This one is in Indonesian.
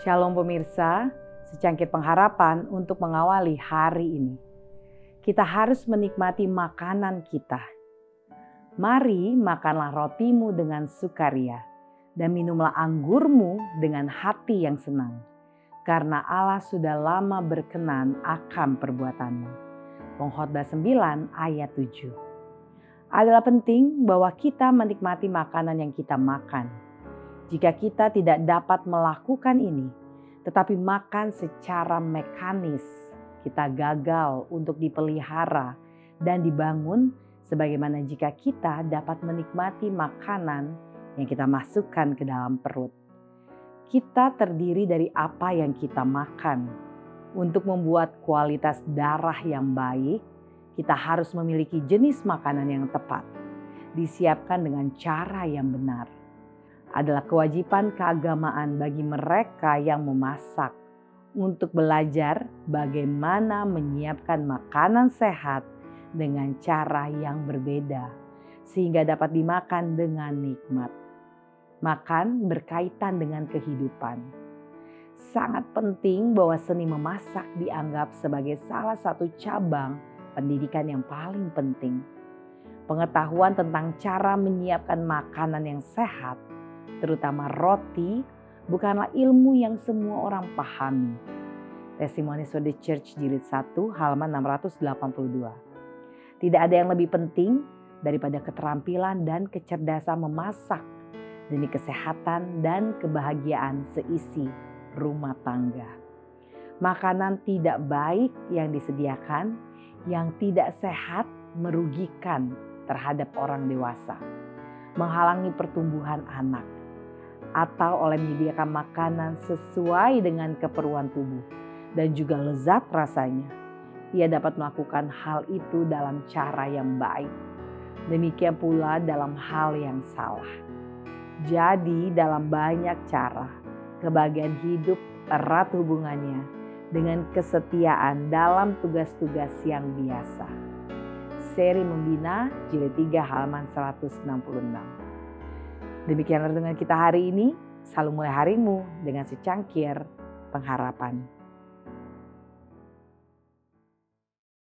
Shalom pemirsa, secangkir pengharapan untuk mengawali hari ini. Kita harus menikmati makanan kita. Mari makanlah rotimu dengan sukaria dan minumlah anggurmu dengan hati yang senang. Karena Allah sudah lama berkenan akan perbuatanmu. Pengkhotbah 9 ayat 7. Adalah penting bahwa kita menikmati makanan yang kita makan jika kita tidak dapat melakukan ini, tetapi makan secara mekanis, kita gagal untuk dipelihara dan dibangun sebagaimana jika kita dapat menikmati makanan yang kita masukkan ke dalam perut. Kita terdiri dari apa yang kita makan. Untuk membuat kualitas darah yang baik, kita harus memiliki jenis makanan yang tepat, disiapkan dengan cara yang benar adalah kewajiban keagamaan bagi mereka yang memasak untuk belajar bagaimana menyiapkan makanan sehat dengan cara yang berbeda sehingga dapat dimakan dengan nikmat. Makan berkaitan dengan kehidupan. Sangat penting bahwa seni memasak dianggap sebagai salah satu cabang pendidikan yang paling penting. Pengetahuan tentang cara menyiapkan makanan yang sehat terutama roti, bukanlah ilmu yang semua orang pahami. Testimonies for the Church jilid 1 halaman 682. Tidak ada yang lebih penting daripada keterampilan dan kecerdasan memasak demi kesehatan dan kebahagiaan seisi rumah tangga. Makanan tidak baik yang disediakan yang tidak sehat merugikan terhadap orang dewasa, menghalangi pertumbuhan anak atau oleh menyediakan makanan sesuai dengan keperluan tubuh dan juga lezat rasanya. Ia dapat melakukan hal itu dalam cara yang baik. Demikian pula dalam hal yang salah. Jadi dalam banyak cara, kebahagiaan hidup erat hubungannya dengan kesetiaan dalam tugas-tugas yang biasa. Seri Membina Jilid 3 halaman 166. Demikian renungan kita hari ini. Selalu mulai harimu dengan secangkir pengharapan.